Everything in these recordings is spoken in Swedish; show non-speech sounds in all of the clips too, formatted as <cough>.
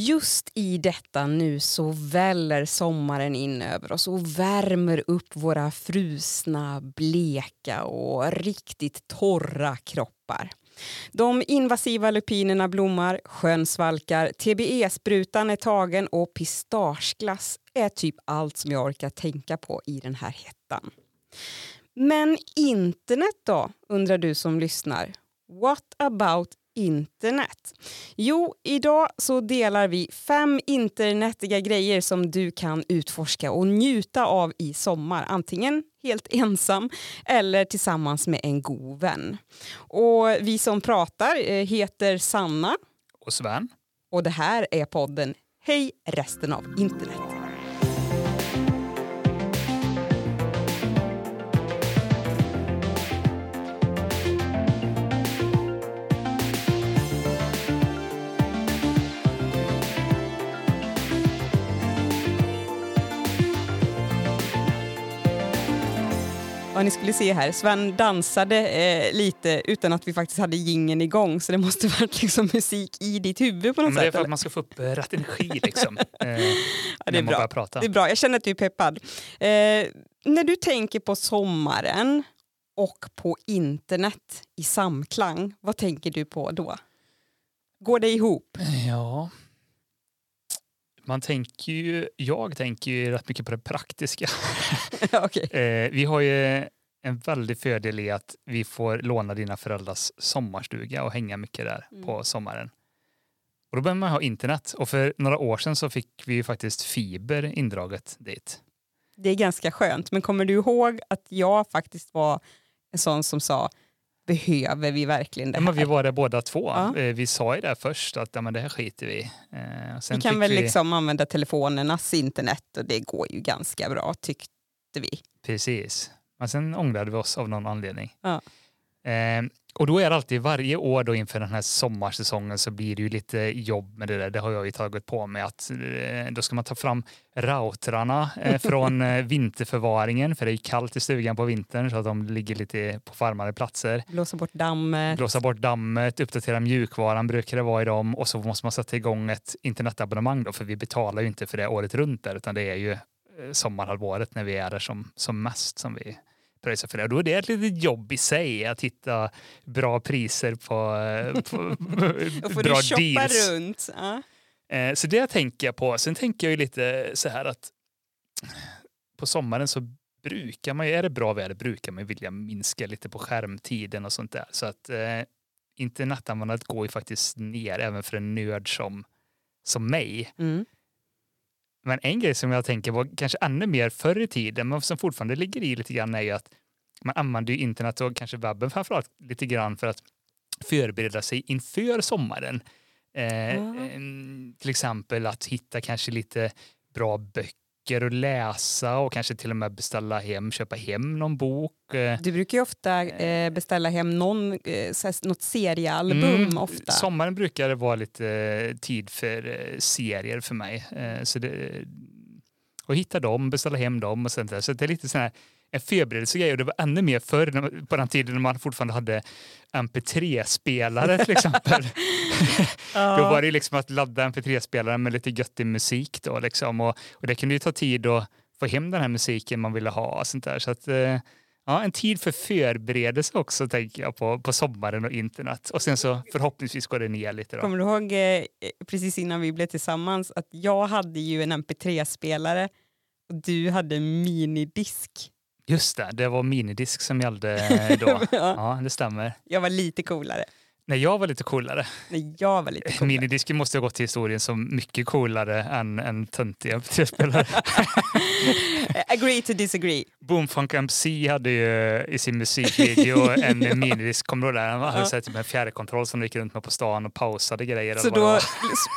Just i detta nu så väller sommaren in över oss och värmer upp våra frusna, bleka och riktigt torra kroppar. De invasiva lupinerna blommar, sjön svalkar, TBE-sprutan är tagen och pistageglass är typ allt som jag orkar tänka på i den här hettan. Men internet då, undrar du som lyssnar. What about internet? Jo, idag så delar vi fem internetiga grejer som du kan utforska och njuta av i sommar. Antingen helt <laughs> ensam eller tillsammans med en god vän. Och vi som pratar eh, heter Sanna. Och Sven. Och det här är podden Hej resten av internet. Ja, ni skulle se här, Sven dansade eh, lite utan att vi faktiskt hade gingen igång så det måste <laughs> varit liksom musik i ditt huvud på något Men det är sätt. för att eller? man ska få upp rätt energi liksom. <laughs> eh, Ja, det, är bra. prata. det är bra, jag känner att du är peppad. Eh, när du tänker på sommaren och på internet i samklang, vad tänker du på då? Går det ihop? Ja. Man tänker ju, jag tänker ju rätt mycket på det praktiska. <laughs> Okej. Eh, vi har ju en väldig fördel i att vi får låna dina föräldrars sommarstuga och hänga mycket där Mm. på sommaren. Och då behöver man ha internet och för några år sedan så fick vi ju faktiskt fiber indraget dit. Det är ganska skönt, men kommer du ihåg att jag faktiskt var en sån som sa behöver vi verkligen det Ja, men vi här? var där båda två. Ja. Eh, Vi sa ju där först att ja, men det här skiter vi eh, sen Vi kan väl liksom använda telefonernas internet och det går ju ganska bra tyckte vi. Precis. Men sen ångrade vi oss av någon anledning. Ja. Eh, och då är det alltid varje år då inför den här sommarsäsongen så blir det ju lite jobb med det där. Det har jag ju tagit på mig att eh, då ska man ta fram routrarna eh, <laughs> från eh, vinterförvaringen för det är ju kallt i stugan på vintern så att de ligger lite på varmare platser. Blåsa bort dammet. Blåsa bort dammet, uppdatera mjukvaran brukar det vara i dem och så måste man sätta igång ett internetabonnemang då för vi betalar ju inte för det året runt där utan det är ju sommarhalvåret när vi är där som, som mest som vi pröjsar för det. Och då är det ett litet jobb i sig att hitta bra priser på, eh, på <laughs> Då får bra du shoppa deals. runt. Ja. Eh, Så det tänker jag på. Sen tänker jag ju lite så här att på sommaren så brukar man ju, är det bra väder brukar man vilja minska lite på skärmtiden och sånt där. Så att eh, internetanvändandet går ju faktiskt ner även för en nörd som, som mig. Mm. Men en grej som jag tänker var kanske ännu mer förr i tiden, men som fortfarande ligger i lite grann är ju att man använder ju internet och kanske webben framförallt lite grann för att förbereda sig inför sommaren. Eh, em, Till exempel att hitta kanske lite bra böcker att läsa och kanske till och med beställa hem, köpa hem någon bok. Eh, Du brukar ju ofta eh, beställa hem någon, eh, något seriealbum Mm, ofta. Sommaren brukar det vara lite tid för serier för mig. Så det, och hitta dem, beställa hem dem och sånt där. Så det är lite sån här en förberedelsegrej och det var ännu mer förr på den tiden när man fortfarande hade mp3-spelare till exempel. <laughs> Då var det liksom att ladda mp3-spelaren med lite göttig musik då liksom och, och det kunde ju ta tid att få hem den här musiken man ville ha och sånt där. Så att, eh, ja, en tid för förberedelse också tänker jag på, på sommaren och internet. Och sen så förhoppningsvis går det ner lite då. Kommer du ihåg eh, precis innan vi blev tillsammans att jag hade ju en mp3-spelare och du hade minidisk. Just det, det var minidisk som gällde då. <laughs> Ja. Ja, det stämmer. Jag var lite coolare. När jag var lite coolare. När jag var lite coolare. Minidisken måste ha gått till historien som mycket coolare än en töntig mp3-spelare. <laughs> Agree to disagree. Boomfunk MC hade ju i sin musikvideo <laughs> en minidisk, kommer du det? Han hade Ja. typ en fjärrkontroll som gick runt med på stan och pausade grejer. Så då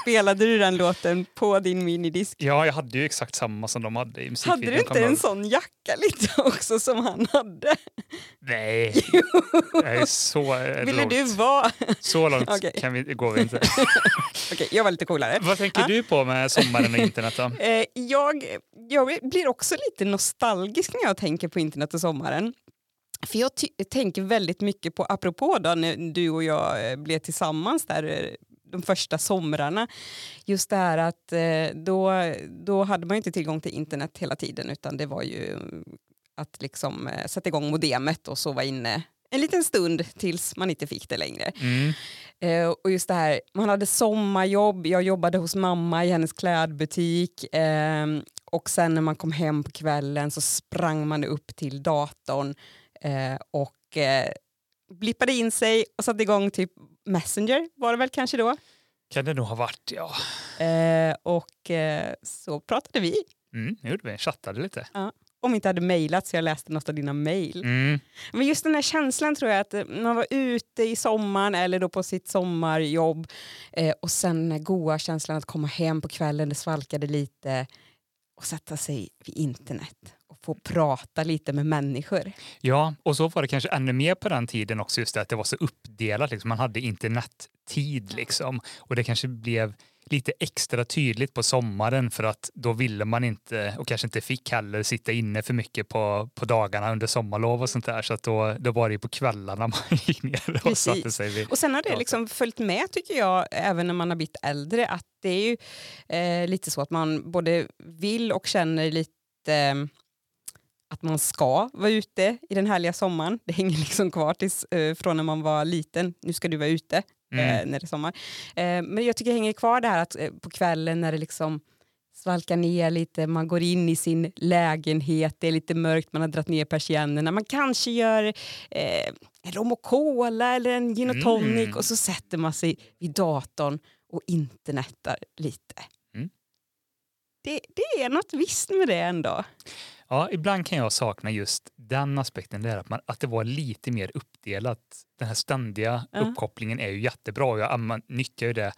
spelade du den låten på din minidisk. Ja, jag hade ju exakt samma som de hade i musikvideon. Hade du inte en sån jacka lite <laughs> också som han hade? Nej, jag är så eh, Ville du vara... Så långt <laughs> Okej. kan vi, går vi inte. <laughs> Okej, jag var lite coolare. Vad tänker Ja. du på med sommaren och internet då? <laughs> Eh, jag, jag blir också lite nostalgisk när jag tänker på internet och sommaren. För jag tänker väldigt mycket på, apropå då när du och jag eh, blev tillsammans där eh, de första somrarna. Just det här att eh, då, då hade man ju inte tillgång till internet hela tiden utan det var ju att liksom sätta igång modemet och sova inne en liten stund tills man inte fick det längre. Mm. Eh, och just det här, man hade sommarjobb, jag jobbade hos mamma i hennes klädbutik eh, och sen när man kom hem på kvällen så sprang man upp till datorn eh, och eh, blippade in sig och satte igång typ Messenger var det väl kanske då. Kan det nog ha varit, ja. Eh, och eh, så pratade vi. Mm, det gjorde vi, chattade lite. Om vi inte hade mejlat så jag läste något av dina mejl. Mm. Men just den här känslan tror jag att eh, man var ute i sommaren eller då på sitt sommarjobb eh, och sen den goa känslan att komma hem på kvällen, det svalkade lite och sätta sig vid internet och få prata lite med människor. Ja, och så var det kanske ännu mer på den tiden också, just det att det var så uppdelat. Liksom. Man hade internettid liksom. Och det kanske blev lite extra tydligt på sommaren för att då ville man inte, och kanske inte fick heller, sitta inne för mycket på, på dagarna under sommarlov och sånt där. Så att då, då var det ju på kvällarna <laughs> man gick ner och Precis. satte sig vid Och sen har det liksom följt med tycker jag, även när man har blivit äldre, att det är ju eh, lite så att man både vill och känner lite eh, att man ska vara ute i den härliga sommaren. Det hänger liksom kvar tills, eh, från när man var liten. Nu ska du vara ute Mm. eh, när det är sommar. Eh, men jag tycker det hänger kvar det här att eh, på kvällen när det liksom svalkar ner lite, man går in i sin lägenhet, det är lite mörkt, man har dragit ner persiennerna, man kanske gör eh, en rom och cola eller en gin och tonic Mm. och så sätter man sig vid datorn och internetar lite. Mm. Det, det är något visst med det ändå. Ja, ibland kan jag sakna just den aspekten där att, man, att det var lite mer uppdelat. Den här ständiga Ja. uppkopplingen är ju jättebra och jag man nyttjar ju det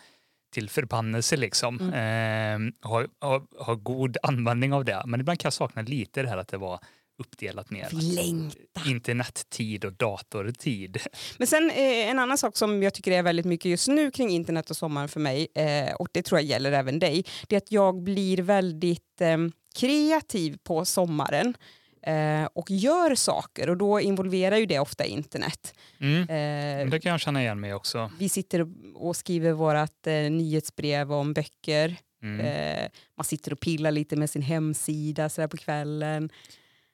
till förbannelse liksom. Mm. Ehm, har, har, har god användning av det. Men ibland kan jag sakna lite det här att det var uppdelat mer. Vi längtar. Internettid och datortid. <laughs> Men sen eh, en annan sak som jag tycker är väldigt mycket just nu kring internet och sommaren för mig, eh, och det tror jag gäller även dig, det är att jag blir väldigt eh, kreativ på sommaren eh, och gör saker och då involverar ju det ofta internet. Mm. Eh, Det kan jag känna igen mig också. vi sitter och- skriver vårt eh, nyhetsbrev om böcker. Mm. Man sitter och pillar lite med sin hemsida så där på kvällen.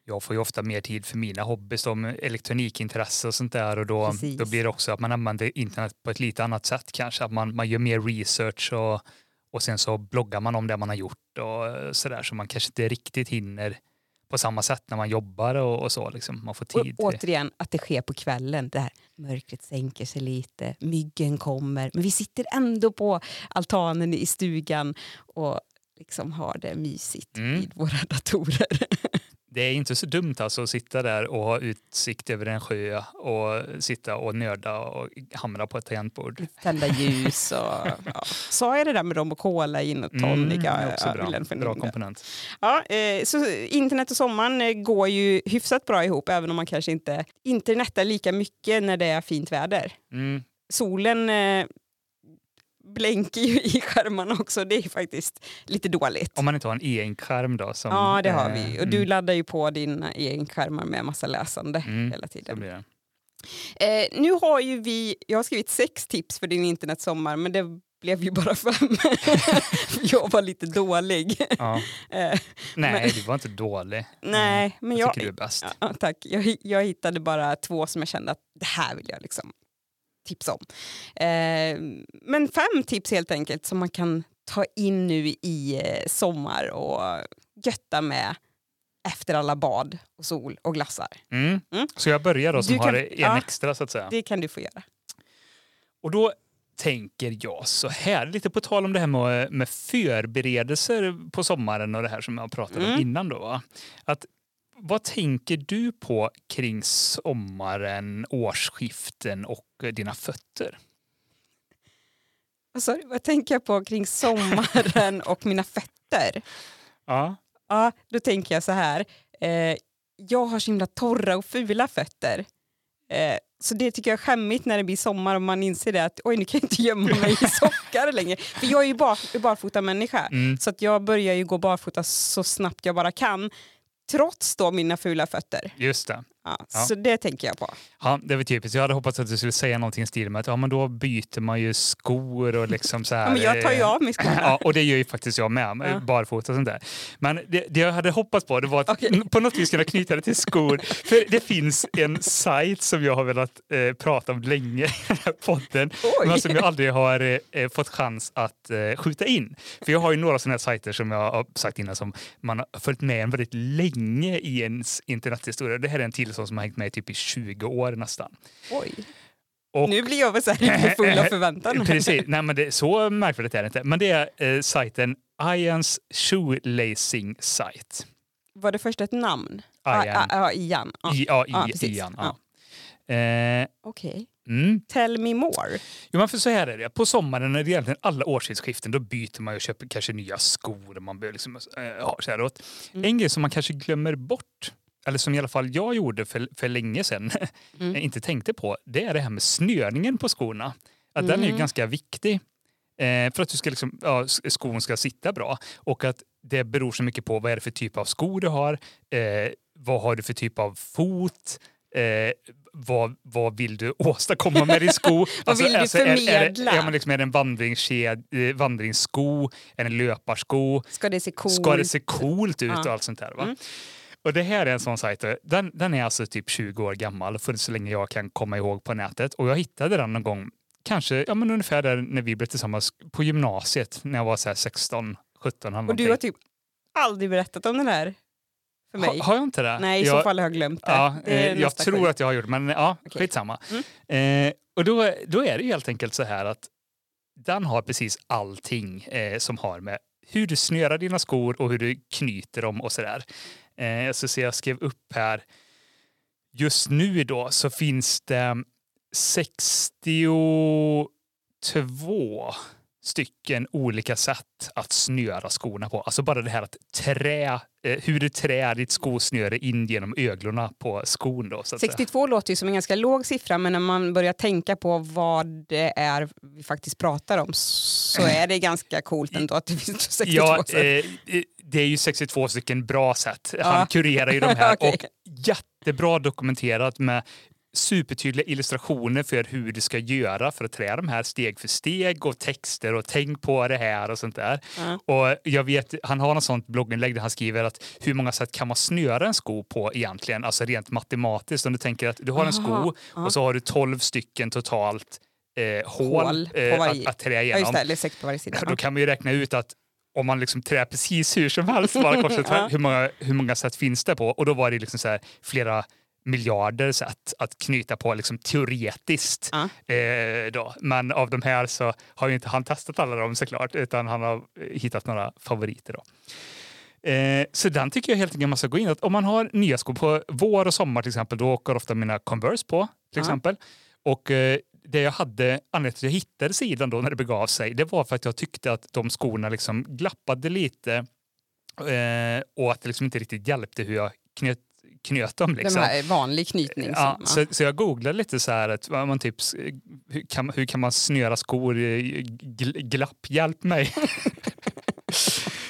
Jag får ju ofta mer tid för mina hobbys som elektronikintresse och sånt där och då, Precis. då blir det också att man använder internet på ett lite annat sätt kanske. Att man, man gör mer research och, och sen så bloggar man om det man har gjort och sådär så man kanske inte riktigt hinner på samma sätt när man jobbar och, och så. Liksom. Man får Och tid till återigen, att det sker på kvällen. Det här mörkret sänker sig lite, myggen kommer, men vi sitter ändå på altanen i stugan och liksom har det mysigt Mm. vid våra datorer. <laughs> Det är inte så dumt alltså att sitta där och ha utsikt över en sjö och sitta och nörda och hamra på ett tangentbord. Tända ljus och... Ja. Sa jag det där med rom och cola, gin och tonic? Mm, Ja, är också bra. bra komponent. Ja, eh, så internet och sommaren eh, går ju hyfsat bra ihop även om man kanske inte internetar lika mycket när det är fint väder. Mm. Solen eh, blänker ju i skärmarna också, det är faktiskt lite dåligt. Om man inte har en e-skärm då. Som, Ja, det har eh, vi. Och du mm, laddar ju på dina skärmar med massa läsande Mm, hela tiden. Eh, nu har ju vi, jag har skrivit sex tips för din internetsommar, men det blev ju bara fem. <laughs> jag var lite dålig. Ja. <laughs> Eh, Nej, du var inte dålig. nej, men jag jag, tycker du är bäst. Ja, tack. Jag, jag hittade bara två som jag kände att det här vill jag liksom tipsa om. Eh, men fem tips helt enkelt som man kan ta in nu i eh, sommar och götta med efter alla bad och sol och glassar. Mm. Mm. Så jag börjar då som Du har kan- en ja. extra så att säga. Det kan du få göra. Och då tänker jag så här, lite på tal om det här med, med förberedelser på sommaren och det här som jag pratade om Mm. innan då. Att, vad tänker du på kring sommaren, årsskiften och eh, dina fötter? Du? vad tänker jag på kring sommaren <laughs> och mina fötter? Ja. Ja, då tänker jag så här. Eh, jag har så himla torra och fula fötter. Eh, så det tycker jag är skämmigt när det blir sommar och man inser det att oj nu kan jag inte gömma mig i sockar längre. För jag är ju bar, barfota människa. Mm. Så att jag börjar ju gå barfota så snabbt jag bara kan. Trots då mina fula fötter. Just det. Ja, Ja. Så det tänker jag på. Ja, det var typiskt. Jag hade hoppats att du skulle säga någonting i stil med att ja, men då byter man ju skor och liksom så här. Ja, men jag tar ju eh, av mig skorna. Ja, och det gör ju faktiskt jag med, Ja. barfota och sånt där. Men det, det jag hade hoppats på det var att Okej. på något vis kunna knyta det till skor. För det finns en sajt som jag har velat eh, prata om länge i den här podden, Oj. men som jag aldrig har eh, fått chans att eh, skjuta in. För jag har ju några sådana här sajter som jag har sagt innan som man har följt med en väldigt länge i ens internethistoria. Det här är en till sån som har hängt med i typ i 20 år nästan. Oj. Och- Nu blir jag väl så här full av <laughs> förväntan. Precis, nej men det, så märkvärdigt är det inte. Men det är eh, sajten Ians Shoelacing Site. Var det först ett namn? Ian. Ja, ja, Ian. Ja. I, ja, i, Ja. Ian. Ja. Eh, Okej. mm. Tell me more. Jo, men för så här är det. På sommaren när det egentligen alla årstidsskiften då byter man och köper kanske nya skor. Och man börjar liksom, eh, ha så här åt. Mm. En grej som man kanske glömmer bort, eller som i alla fall jag gjorde för, för länge sedan, <laughs> Mm. inte tänkte på, det är det här med snörningen på skorna. Att Den är Mm. ganska viktig. Eh, för att du ska liksom, ja, skon ska sitta bra. Och att det beror så mycket på vad är det för typ av skor du har, eh, vad har du för typ av fot, eh, vad, vad vill du <laughs> åstadkomma med din sko? <laughs> Vad vill du Är, är, det- förmedla? ja, men liksom, är det en vandringsked, eh, vandringssko, är det en löparsko? Ska det se coolt Ska det se coolt ut Ja. och allt sånt där? Va? Mm. Och det här är en sån sajt, den, den är alltså typ 20 år gammal, för så länge jag kan komma ihåg på nätet. Och jag hittade den någon gång, kanske ja, men ungefär där när vi blev tillsammans på gymnasiet, när jag var så här 16, 17 eller Och du har någonting. typ aldrig berättat om den här för mig. Ha, har jag inte det? Nej, i jag, så fall har jag glömt det. Ja, det eh, jag nästa tror att jag har gjort det, men ja, Okej. skitsamma. Mm. Eh, och då, då är det helt enkelt så här att den har precis allting eh, som har med hur du snörar dina skor och hur du knyter dem och sådär. Eh, jag ska se, jag skrev upp här. Just nu då så finns det 62 stycken olika sätt att snöra skorna på. Alltså bara det här att trä, eh, hur du trär ditt skosnöre in genom öglorna på skon. Då, så att säga. 62 låter ju som en ganska låg siffra men när man börjar tänka på vad det är vi faktiskt pratar om så <laughs> är det ganska coolt ändå att det finns 62 Ja, eh, eh, det är ju 62 stycken bra sätt. Han Ja. kurerar ju de här <laughs> Okej. och jättebra dokumenterat med supertydliga illustrationer för hur du ska göra för att trä de här steg för steg och texter och tänk på det här och sånt där. Ja. Och jag vet, han har något sånt blogginlägg där han skriver att hur många sätt kan man snöra en sko på egentligen, alltså rent matematiskt. Om du tänker att du har en sko Aha, ja. och så har du 12 stycken totalt eh, hål, Hål eh, att, att trä Ja, igenom. just det, sex på varje sida. Då kan man ju räkna ut att om man liksom trär precis hur som helst bara korset, <laughs> Ja. hur, många, hur många sätt finns det på? Och då var det liksom så här flera miljarder sätt att knyta på liksom teoretiskt. Ja. Eh, då. Men av de här så har ju inte han testat alla dem såklart, utan han har eh, hittat några favoriter. Då. Eh, så den tycker jag helt enkelt man ska gå in att Om man har nya skor på vår och sommar till exempel, då åker ofta mina Converse på. till Ja. exempel. Och eh, det jag hade, anledningen till att jag hittade sidan då när det begav sig, det var för att jag tyckte att de skorna liksom glappade lite eh, och att det liksom inte riktigt hjälpte hur jag knöt, knöt dem. Liksom. här vanlig knytning. Ja, så, så jag googlade lite så här, att, man typ, hur, kan, hur kan man snöra skor? gl- Glapp, hjälp mig. <laughs>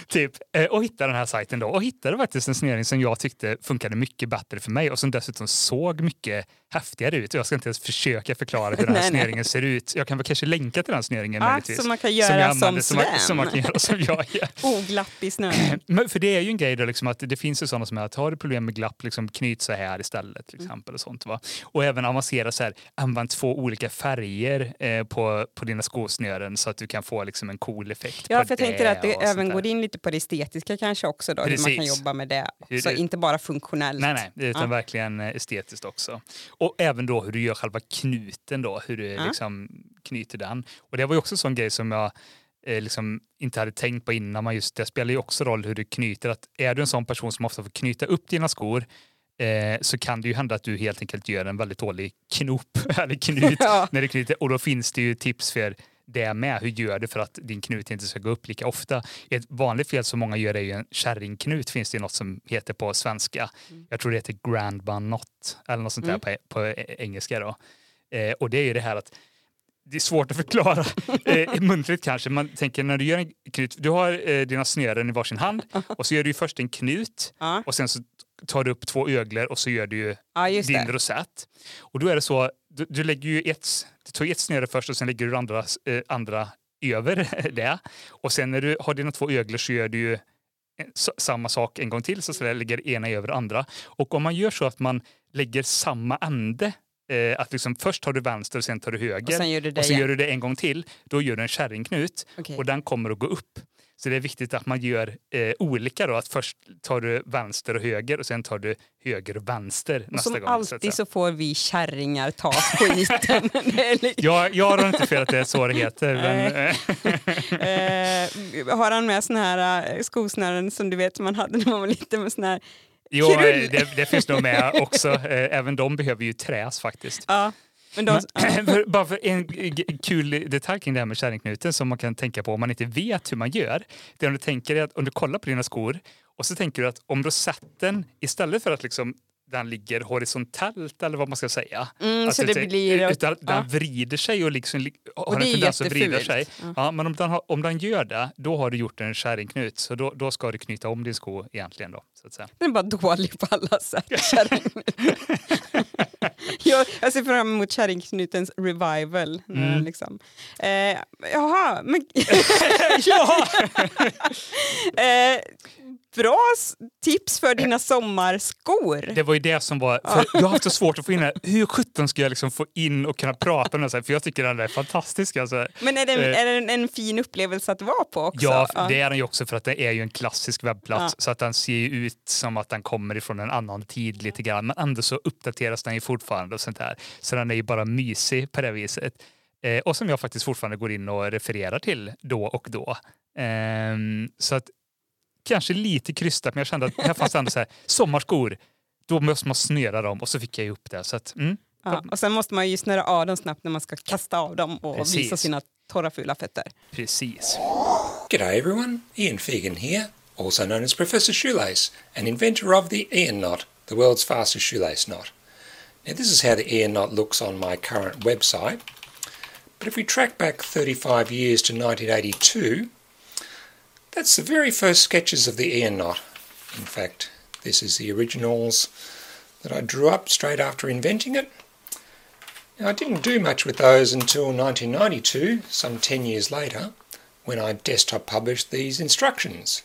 typ, eh, och hittade den här sajten då och hittade faktiskt en snöring som jag tyckte funkade mycket bättre för mig och som dessutom såg mycket häftigare ut. Jag ska inte ens försöka förklara hur den här <laughs> snöringen ser ut. Jag kan väl kanske länka till den snöringen ah, möjligtvis. som man kan göra som, använder, som, man, Sven. som man kan göra som jag gör. <laughs> Oglapp i snön. <clears throat> Men för det är ju en grej då liksom att det finns ju sådana som är att har du problem med glapp, liksom knyt så här istället. Till Mm. exempel, och, sånt, va? och även avancera så här, använd två olika färger eh, på, på dina skosnören så att du kan få liksom en cool effekt Ja, för jag tänkte att det även går in lite på det estetiska kanske också då, hur man kan Precis. jobba med det. Så inte bara funktionellt. Nej, nej, utan Ja. verkligen eh, estetiskt också. Och även då hur du gör själva knuten då, hur du Ja. liksom knyter den. Och det var ju också en sån grej som jag eh, liksom inte hade tänkt på innan. Man just, det spelar ju också roll hur du knyter. Att är du en sån person som ofta får knyta upp dina skor eh, så kan det ju hända att du helt enkelt gör en väldigt dålig knop <laughs> eller knut <laughs> Ja. när du knyter. Och då finns det ju tips för det med. Hur gör du för att din knut inte ska gå upp lika ofta? Ett vanligt fel som många gör är ju en kärringknut finns det ju något som heter på svenska. Jag tror det heter grandma knot eller något sånt där Mm. på, på e- engelska då. Eh, och det är ju det här att det är svårt att förklara <laughs> eh, muntligt kanske. Man tänker när du gör en knut, du har eh, dina snören i varsin hand <laughs> och så gör du ju först en knut och sen så tar du upp två öglor och så gör du just din det. rosett. Och då är det så, du, du lägger ju ett, du tar ett snöre först och sen lägger du andra, eh, andra över <laughs> det. Och sen när du har dina två öglor så gör du ju s- samma sak en gång till, så, så där lägger ena över andra. Och om man gör så att man lägger samma ände, eh, att liksom först tar du vänster och sen tar du höger Och sen gör du det och så igen. gör du det en gång till, då gör du en kärringknut Okej. och den kommer att gå upp. Så det är viktigt att man gör eh, olika då, att först tar du vänster och höger och sen tar du höger och vänster Och nästa som gång. så att alltid säga. så får vi kärringar ta skiten. <laughs> Jag, jag har inte fel att det är så det heter. Eh, har han med såna här eh, skosnören som du vet som man hade när man var liten med såna här jo, eh, det, det finns nog med också. Eh, Även de behöver ju träs faktiskt. Ja, men de, Men, <clears throat> för, bara för en kul detalj kring det här med kärringknuten som man kan tänka på om man inte vet hur man gör. Det är om du tänker är att om du kollar på dina skor och så tänker du att om rosetten istället för att liksom den ligger horisontellt eller vad man ska säga. Mm, Att så det blir- Utan den ja. vrider sig och liksom li- har det en tendens att vrida sig. jättefult. Ja, men om den, har, om den gör det, då har du gjort en kärringknut. Så då, då ska du knyta om din sko egentligen. Då, så att säga. den är bara dålig på alla sätt. <laughs> <laughs> jag, jag ser fram emot kärringknutens revival. Mm. Liksom. Eh, jaha, men... <laughs> ja! <laughs> eh, bra tips för dina sommarskor. Det var ju det som var... För jag har haft så svårt att få in det. Hur sjutton ska jag liksom få in och kunna prata så här? För jag tycker den är fantastisk. Alltså. Men är det, en, Eh. är det en, fin upplevelse att vara på också? Ja, det är den ju också för att det är ju en klassisk webbplats Ja. så att den ser ju ut som att den kommer ifrån en annan tid lite grann. Men ändå så uppdateras den ju fortfarande och sånt här. Så den är ju bara mysig på det viset. Eh, och som jag faktiskt fortfarande går in och refererar till då och då. Ehm, så att kanske lite krystat, men jag kände att här fanns ändå så här, sommarskor, då måste man snöra dem och så fick jag ju upp det. Så att, mm. Ja, och sen måste man ju snöra av dem snabbt när man ska kasta av dem och Precis. visa sina torra fula fötter. Precis. G'day everyone, Ian Fegan here, also known as Professor Shoelace, and inventor of the Ian Knot, the world's fastest shoelace knot. Now this is how the Ian Knot looks on my current website, but if we track back 35 years to 1982, that's the very first sketches of the ear Knot. In fact, this is the originals that I drew up straight after inventing it. Now, I didn't do much with those until 1992, some 10 years later, when I desktop published these instructions,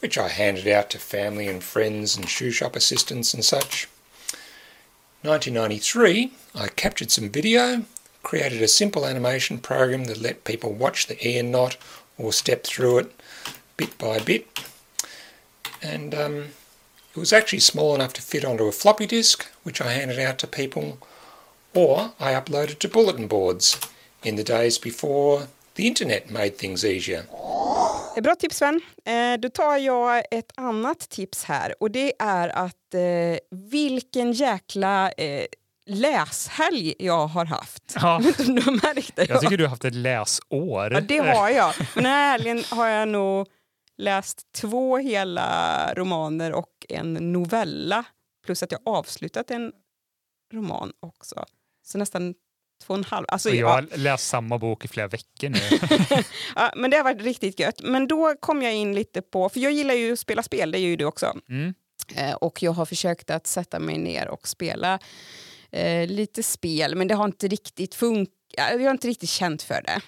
which I handed out to family and friends and shoe shop assistants and such. 1993, I captured some video, created a simple animation program that let people watch the ear knot or step through it bit by bit. And um, it was actually small enough to fit onto a floppy disk, which I handed out to people, or I uploaded to bulletin boards in the days before the internet made things easier. Bra tips Sven. Eh, då tar jag ett annat tips här och det är att eh, vilken jäkla eh, läshelg jag har haft. Ja. <laughs> Du märkte Jag tycker du har haft ett läsår. Ja, det har jag. Men den här helgen har jag nog läst två hela romaner och en novella. Plus att jag avslutat en roman också. Så nästan två och en halv. Alltså, jag ja, har läst samma bok i flera veckor nu. <laughs> ja, men det har varit riktigt gött. Men då kom jag in lite på, för jag gillar ju att spela spel, det gör ju du också. Mm. Eh, och jag har försökt att sätta mig ner och spela eh, lite spel, men det har inte riktigt funkat. Jag har inte riktigt känt för det.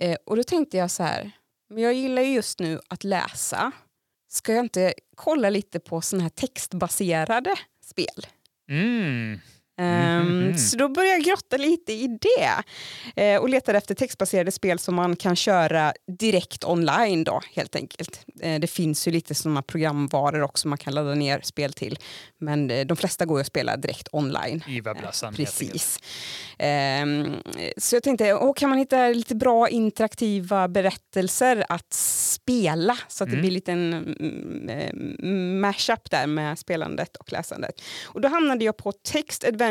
Eh, och då tänkte jag så här, men jag gillar ju just nu att läsa. Ska jag inte kolla lite på såna här textbaserade spel? Mm. Mhm. Så då började jag grotta lite i det eh, och letade efter textbaserade spel som man kan köra direkt online då helt enkelt. Eh, det finns ju lite sådana programvaror också man kan ladda ner spel till men eh, de flesta går ju att spela direkt online. I webbläsaren. helt enkelt. Precis. Ehm, så jag tänkte, åh, kan man hitta lite bra interaktiva berättelser att spela så att det Mm. blir lite en mm, eh, mashup där med spelandet och läsandet. Och då hamnade jag på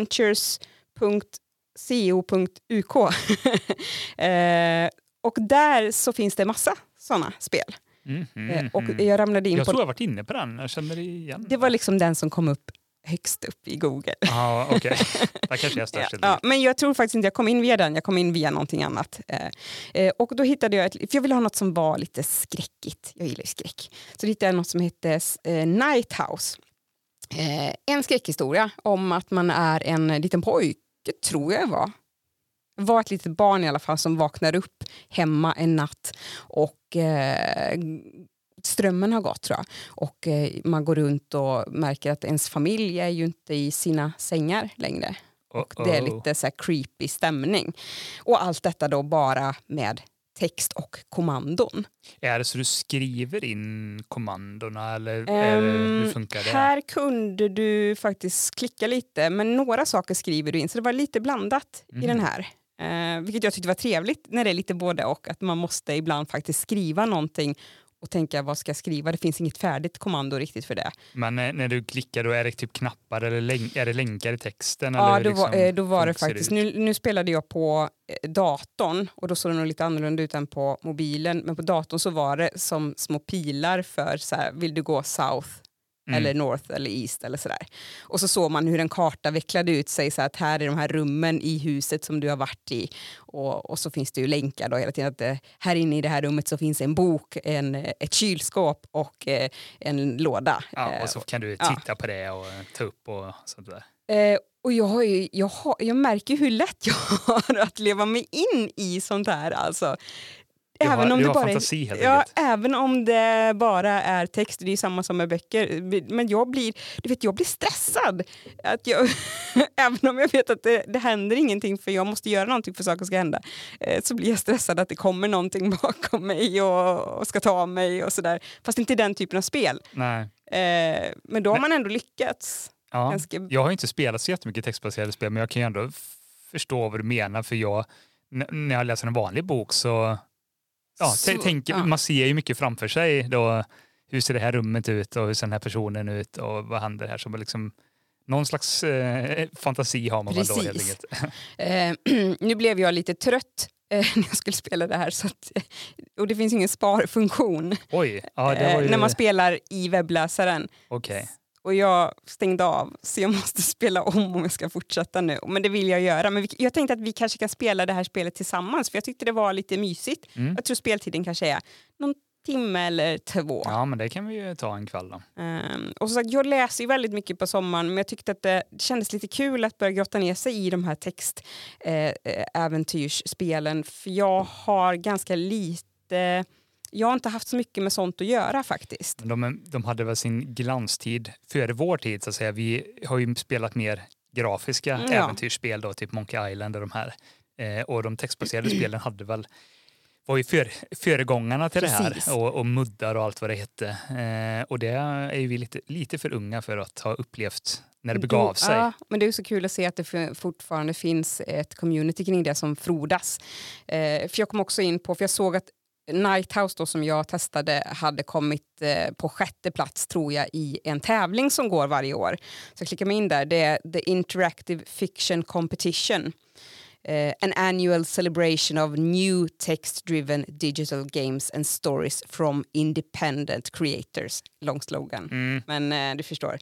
textadventures.co.uk <laughs> eh, och där så finns det massa sådana spel. Mhm, Eh, och jag ramlade in Jag på, tror jag varit inne på den. Jag känner igen det var liksom den som kom upp högst upp i Google. Okej. <laughs> Där kanske jag. Ja, ja, men jag tror faktiskt inte jag kom in via den, jag kom in via någonting annat. Eh, eh, och då hittade jag, ett, för jag ville ha något som var lite skräckigt, jag gillar ju skräck. Så då hittade jag något som hette eh, Night House. Eh, en skräckhistoria om att man är en liten pojke, tror jag var. var ett litet barn i alla fall som vaknar upp hemma en natt och eh, strömmen har gått tror jag. Och eh, man går runt och märker att ens familj är ju inte i sina sängar längre. Och det är lite så här creepy stämning. Och allt detta då bara med text och kommandon. Är det så du skriver in kommandona eller det, hur funkar det? Här kunde du faktiskt klicka lite, men några saker skriver du in. Så det var lite blandat i Mhm. den här. Eh, vilket jag tyckte var trevligt när det är lite både och. Att man måste ibland faktiskt skriva någonting och tänka vad ska jag skriva? Det finns inget färdigt kommando riktigt för det. Men eh, när du klickar då är det typ knappar eller länk, är det länkar i texten? Ja, eller då var, liksom, eh, då var det faktiskt. Nu, nu spelade jag på eh, datorn och då såg det nog lite annorlunda ut än på mobilen. Men på datorn så var det som små pilar för så här, vill du gå south Mm. eller north eller east eller sådär. Och så såg man hur en karta vecklade ut sig så att här är de här rummen i huset som du har varit i. Och, och så finns det ju länkar då hela tiden att eh, här inne i det här rummet så finns en bok, en, eh, ett kylskåp och eh, en låda. Ja, och så kan du ja. titta på det och ta upp och sånt där. Eh, och jag, har ju, jag, har, jag märker hur lätt jag <laughs> har att leva mig in i sånt här. Alltså. Har- du det bara fantasi, helt ja, även om det bara är text, det är samma som med böcker. Men jag blir, du vet, jag blir stressad. Att jag, <laughs> även om jag vet att det, det händer ingenting för jag måste göra någonting för saker ska hända. Eh, så blir jag stressad att det kommer någonting <laughs> bakom mig och, och ska ta mig och sådär. Fast inte i den typen av spel. Nej. Eh, men då har man ändå lyckats. Ja. Ganska... Jag har inte spelat så jättemycket textbaserade spel men jag kan ju ändå förstå vad du menar för jag, när jag läser en vanlig bok så, ja, Så- t- tänker, ja. man ser ju mycket framför sig då, hur ser det här rummet ut och hur ser den här personen ut och vad händer här som liksom någon slags eh, fantasi har man väl då helt Precis. enkelt. <laughs> Eh, <clears throat> nu blev jag lite trött eh, <laughs> när jag skulle spela det här. Så att, och det finns ingen sparfunktion Oj, ja eh, ju, när man spelar i webbläsaren. okej. Och jag stängde av så jag måste <laughs> spela om om jag ska fortsätta nu. Men det vill jag göra. Men vi, jag tänkte att vi kanske kan spela det här spelet tillsammans för jag tyckte det var lite mysigt. Mm. Jag tror speltiden kanske är någon timme eller två. Ja men det kan vi ju ta en kväll då. Ehm, och som sagt, jag läser ju väldigt mycket på sommaren men jag tyckte att det kändes lite kul att börja grotta ner sig i de här textäventyrsspelen för jag har ganska lite, jag har inte haft så mycket med sånt att göra faktiskt. De, de hade väl sin glanstid före vår tid så att säga. Vi har ju spelat mer grafiska Mm, ja. äventyrsspel då, typ Monkey Island och de här. Eh, och de textbaserade spelen hade väl var ju för, föregångarna till Precis. det här och, och muddar och allt vad det hette. Eh, och det är ju vi lite, lite för unga för att ha upplevt när det begav Då- sig. Ja, men det är så kul att se att det fortfarande finns ett community kring det som frodas. Eh, för jag kom också in på, för jag såg att Nighthouse då, som jag testade hade kommit eh, på sjätte plats tror jag i en tävling som går varje år. Så klickar mig in där. Det är The Interactive Fiction Competition. Eh, an annual celebration of new text-driven digital games and stories from independent creators. Lång slogan Mm. men eh, du förstår.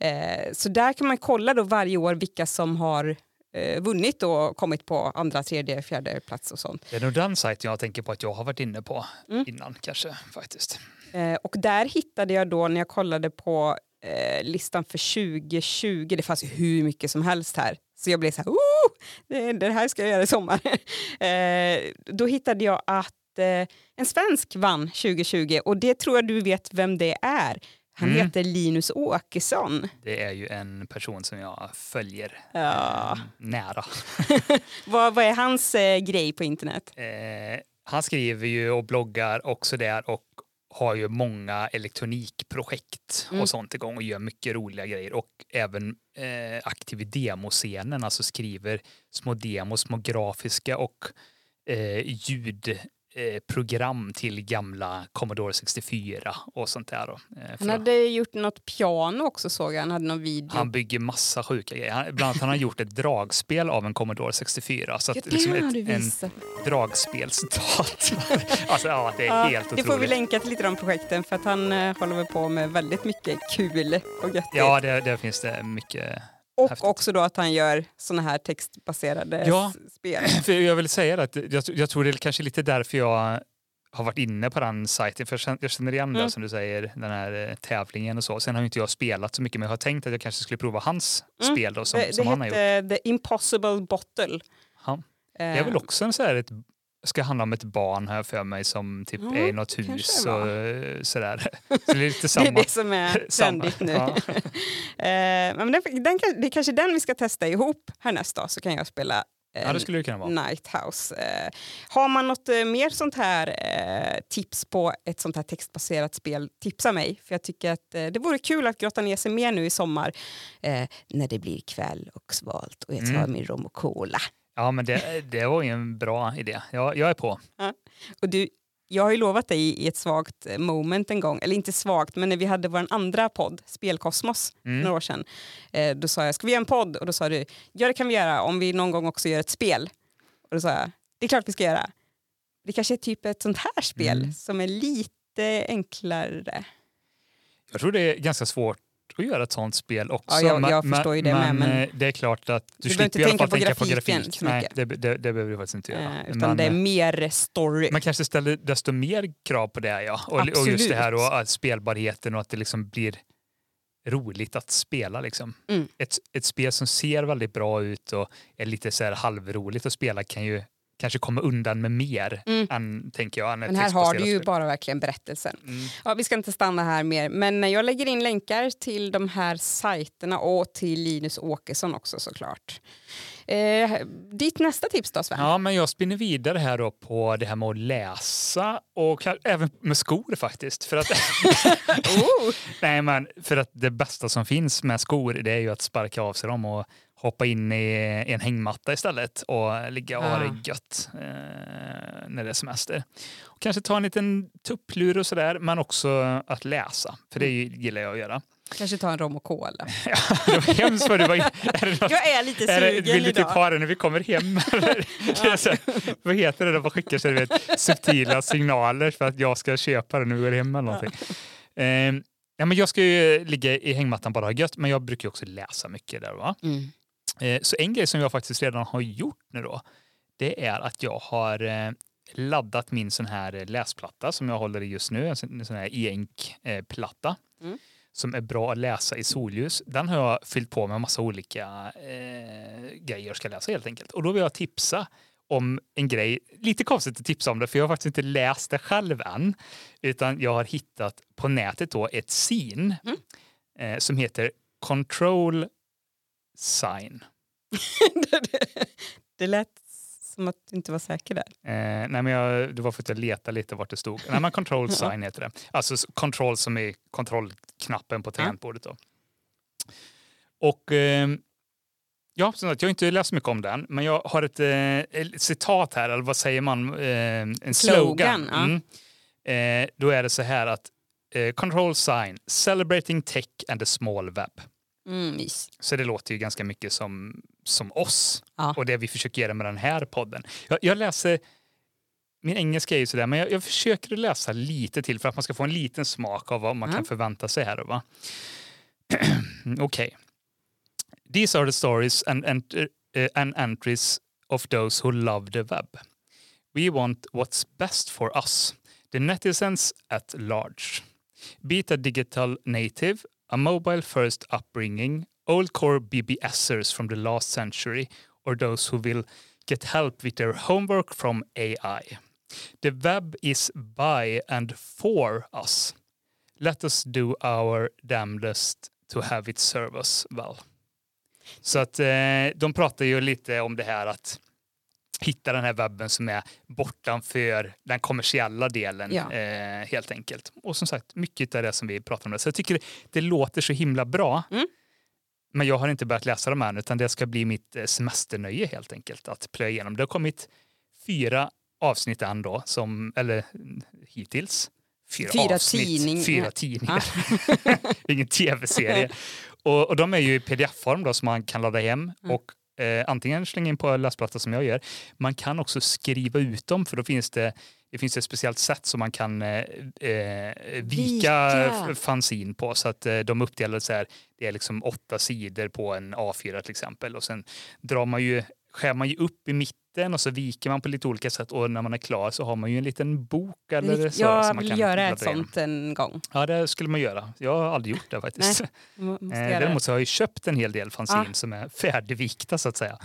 Eh, så där kan man kolla då varje år vilka som har eh, vunnit och kommit på andra, tredje, fjärde plats och sånt. Det är nog den sajten jag tänker på att jag har varit inne på Mm. innan kanske faktiskt. Eh, och där hittade jag då när jag kollade på eh, listan för 2020, det fanns ju hur mycket som helst här. Så jag blev så här, oh, det, det här ska jag göra i sommar. <laughs> eh, då hittade jag att eh, en svensk vann 2020 och det tror jag du vet vem det är. Han Mm. heter Linus Åkesson. Det är ju en person som jag följer Ja. eh, nära. <laughs> Vad, vad är hans eh, grej på internet? Eh, han skriver ju och bloggar också där och har ju många elektronikprojekt Mm. och sånt igång och gör mycket roliga grejer och även eh, aktiv i demoscenen, alltså skriver små demos, små grafiska och eh, eh, program till gamla Commodore 64 och sånt där. Då, eh, Han hade gjort något piano också såg jag. Han hade någon video. han bygger massa sjuka grejer. Han, bland annat har han gjort ett dragspel av en Commodore 64. Så Ja, att, det liksom har du ett, en dragspelsdator. <laughs> alltså ja, det är Ja, helt det får vi otroligt. länka till lite de projekten för att han eh, håller på med väldigt mycket kul och göttigt. Ja, det, där finns det mycket. Och häftigt. också då att han gör såna här textbaserade Ja. spel. <clears throat> För jag vill säga det att jag, jag tror det är kanske lite därför jag har varit inne på den sajten, för jag känner- igen Mm. det som du säger, den här eh, tävlingen och så. Sen har ju inte jag spelat så mycket, men jag har tänkt att jag kanske skulle prova hans Mm. spel då, som, det som det han har gjort. hette The Impossible Bottle. Ja. Det är väl också en så här, ett, ska handla om ett barn här för mig som typ Ja, är i något hus det och eh, sådär. <laughs> Så det är lite Det är samma. det som är <laughs> samma. trendigt nu. Ja. <laughs> Eh, men den, den, det är kanske den vi ska testa ihop härnäst då, så kan jag spela ja, det skulle det kunna vara. Nighthouse. Eh, har man något eh, mer sånt här eh, tips på ett sånt här textbaserat spel, tipsa mig. För jag tycker att det vore kul att grotta ner sig mer nu i sommar när det blir kväll och svalt och jag tar Mm. min rom och cola. Ja, men det, det var ju en bra idé. Jag, jag är på. Och du, jag har ju lovat dig i ett svagt eh, moment en gång, eller inte svagt, men när vi hade vår andra podd, Spelkosmos, Mm. några år sedan. Eh, då sa jag, ska vi göra en podd? Och då sa du, ja det kan vi göra om vi någon gång också gör ett spel. Och då sa jag, det är klart vi ska göra. Det kanske är typ ett sånt här spel Mm. som är lite enklare. Jag tror det är ganska svårt att göra ett sånt spel också. Ja, jag- men- jag förstår ju det med, men- eh, det är klart att du, Du slipper i alla fall tänka på grafik. Nej, det, det, det behöver du faktiskt inte göra. Eh, utan Men, det är eh, mer story. Man kanske ställer desto mer krav på det, ja. Och, och just det här och att spelbarheten och att det liksom blir roligt att spela. Liksom. Mm. Ett, ett spel som ser väldigt bra ut och är lite så här halvroligt att spela kan ju kanske komma undan med mer Mm. än, tänker jag. Men här har du ju spel. bara verkligen berättelsen. Mm. Ja, vi ska inte stanna här mer, men jag lägger in länkar till de här sajterna och till Linus Åkesson också såklart. Eh, ditt nästa tips då Sven? Ja, men jag spinner vidare här då på det här med att läsa och även med skor faktiskt. För att, <laughs> Oh. <laughs> nej, men för att det bästa som finns med skor det är ju att sparka av sig dem och hoppa in i en hängmatta istället och ligga och ha Ah. det gött eh, när det är semester. Och kanske ta en liten tupplur och sådär, men också att läsa, för det gillar jag att göra. Kanske ta en rom och cola. <laughs> Ja, det var hemskt vad du var... <laughs> Är det något Jag är lite är det, sugen vill du typ idag. ha det när vi kommer hem? <laughs> Här, vad heter det man skickar så, vet, subtila signaler för att jag ska köpa det när vi går hem eller någonting. Ehm, ja, men jag ska ju ligga i hängmattan bara ha gött, men jag brukar också läsa mycket där. Va? Mm. Eh, så en grej som jag faktiskt redan har gjort nu då, det är att jag har eh, laddat min sån här läsplatta som jag håller i just nu, en sån en sån här e-ink-platta. Mm. Som är bra att läsa i solljus. Den har jag fyllt på med en massa olika eh, grejer jag ska läsa helt enkelt. Och då vill jag tipsa om en grej, lite konstigt att tipsa om det för jag har faktiskt inte läst det själv än. Utan jag har hittat på nätet då ett sin Mm. eh, som heter Control Sign. <laughs> det lät som att du inte var säker där. Eh, nej men jag, det var för att jag letade lite vart det stod. Nej men control <laughs> sign heter det. Alltså control som är kontrollknappen på tangentbordet då. Och eh, ja, som sagt, jag har inte läst mycket om den, men jag har ett, eh, ett citat här, eller vad säger man? Eh, en slogan. Slogan, ja. Mm. Eh, då är det så här att eh, control sign, celebrating tech and the small web. Mm. Så det låter ju ganska mycket som, som oss Ja. och det vi försöker göra med den här podden. Jag, jag läser, min engelska är ju sådär, men jag, jag försöker läsa lite till för att man ska få en liten smak av vad man Ja. kan förvänta sig här. <clears throat> Okej. These are the stories and, and, uh, and entries of those who love the web. We want what's best for us, the netizens at large. Be it a digital native, a mobile first upbringing, old core BBSers from the last century, or those who will get help with their homework from AI. The web is by and for us. Let us do our damnedest to have it serve us well. Så att eh, de pratar ju lite om det här att hitta den här webben som är bortanför den kommersiella delen Ja. eh, helt enkelt. Och som sagt, mycket av det som vi pratar om. Så jag tycker det, låter så himla bra. Mm. Men jag har inte börjat läsa dem än, utan det ska bli mitt eh, semesternöje helt enkelt att plöja igenom. Det har kommit fyra avsnitt än då, som, eller mm, hittills. Fyra, Fyra avsnitt, tidning- fyra tidningar. <laughs> Ingen tv-serie. Och, och de är ju i pdf-form då som man kan ladda hem Mm. och eh, antingen slänga in på läsplatta som jag gör. Man kan också skriva ut dem för då finns det det finns ett speciellt sätt som man kan eh, eh, vika, Vika. fanzin på så att eh, de uppdelade så här. Det är liksom åtta sidor på en A4 till exempel och sen drar man ju skär man ju upp i mitten och så viker man på lite olika sätt och när man är klar så har man ju en liten bok eller så. jag man vill kan göra ett sånt en gång. Ja, det skulle man göra. Jag har aldrig gjort det faktiskt. Nej, Eh, däremot så har jag ju köpt en hel del fanzine Ja. som är färdigvikta så att säga.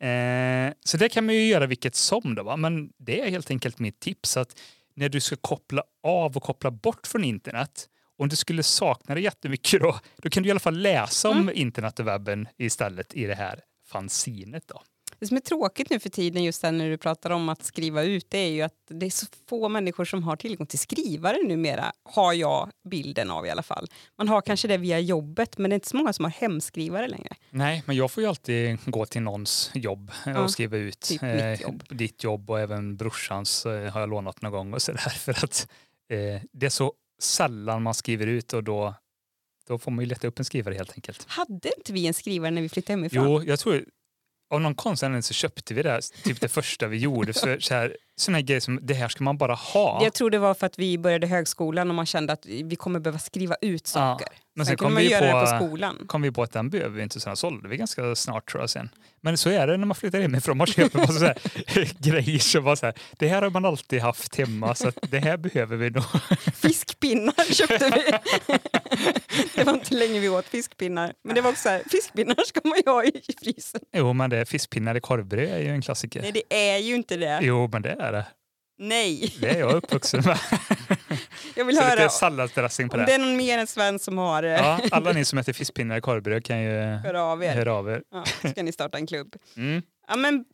Eh, så det kan man ju göra vilket som då, va? men det är helt enkelt mitt tips att när du ska koppla av och koppla bort från internet om du skulle sakna det jättemycket då, då kan du i alla fall läsa om Mm. internet och webben istället i det här fanzinet. Då. Det som är tråkigt nu för tiden just där när du pratar om att skriva ut det är ju att det är så få människor som har tillgång till skrivare numera, har jag bilden av i alla fall. Man har kanske det via jobbet men det är inte så många som har hemskrivare längre. Nej, men jag får ju alltid gå till någons jobb eh, Ja, och skriva ut typ mitt jobb. ditt jobb och även brorsans eh, har jag lånat någon gång och sådär <laughs> för att eh, det är så sällan man skriver ut och då, då får man ju leta upp en skrivare helt enkelt. Hade inte vi en skrivare när vi flyttade hemifrån? Jo, jag tror av någon konstig anledning så köpte vi det, här, typ det första vi gjorde. För så här, såna här grejer som det här ska man bara ha. Jag tror det var för att vi började högskolan och man kände att vi kommer behöva skriva ut saker. men sen sen kom man vi göra det på- på skolan. kom vi på att den behöver vi inte, så den sålde vi ganska snart tror jag sen. Men så är det när man flyttar hemifrån, man köper massa så här, <laughs> grejer som var så här, det här har man alltid haft hemma så det här behöver vi nog. <laughs> Fiskpinnar köpte vi. <laughs> det var inte länge vi åt fiskpinnar. Men det var också så här, fiskpinnar ska man ju ha i frysen. Jo, men det fiskpinnar i korvbröd är ju en klassiker. Nej, det är ju inte det. Jo, men det är det. Nej, Det är jag uppvuxen med. <laughs> jag vill Så höra lite salladsdressing på det det. är någon mer än Sven som har det. Ja, alla ni som äter fiskpinnar i korvbröd kan ju Hör av er. höra av er. Ja, ska ni starta en klubb. <laughs> Mm. Ja, men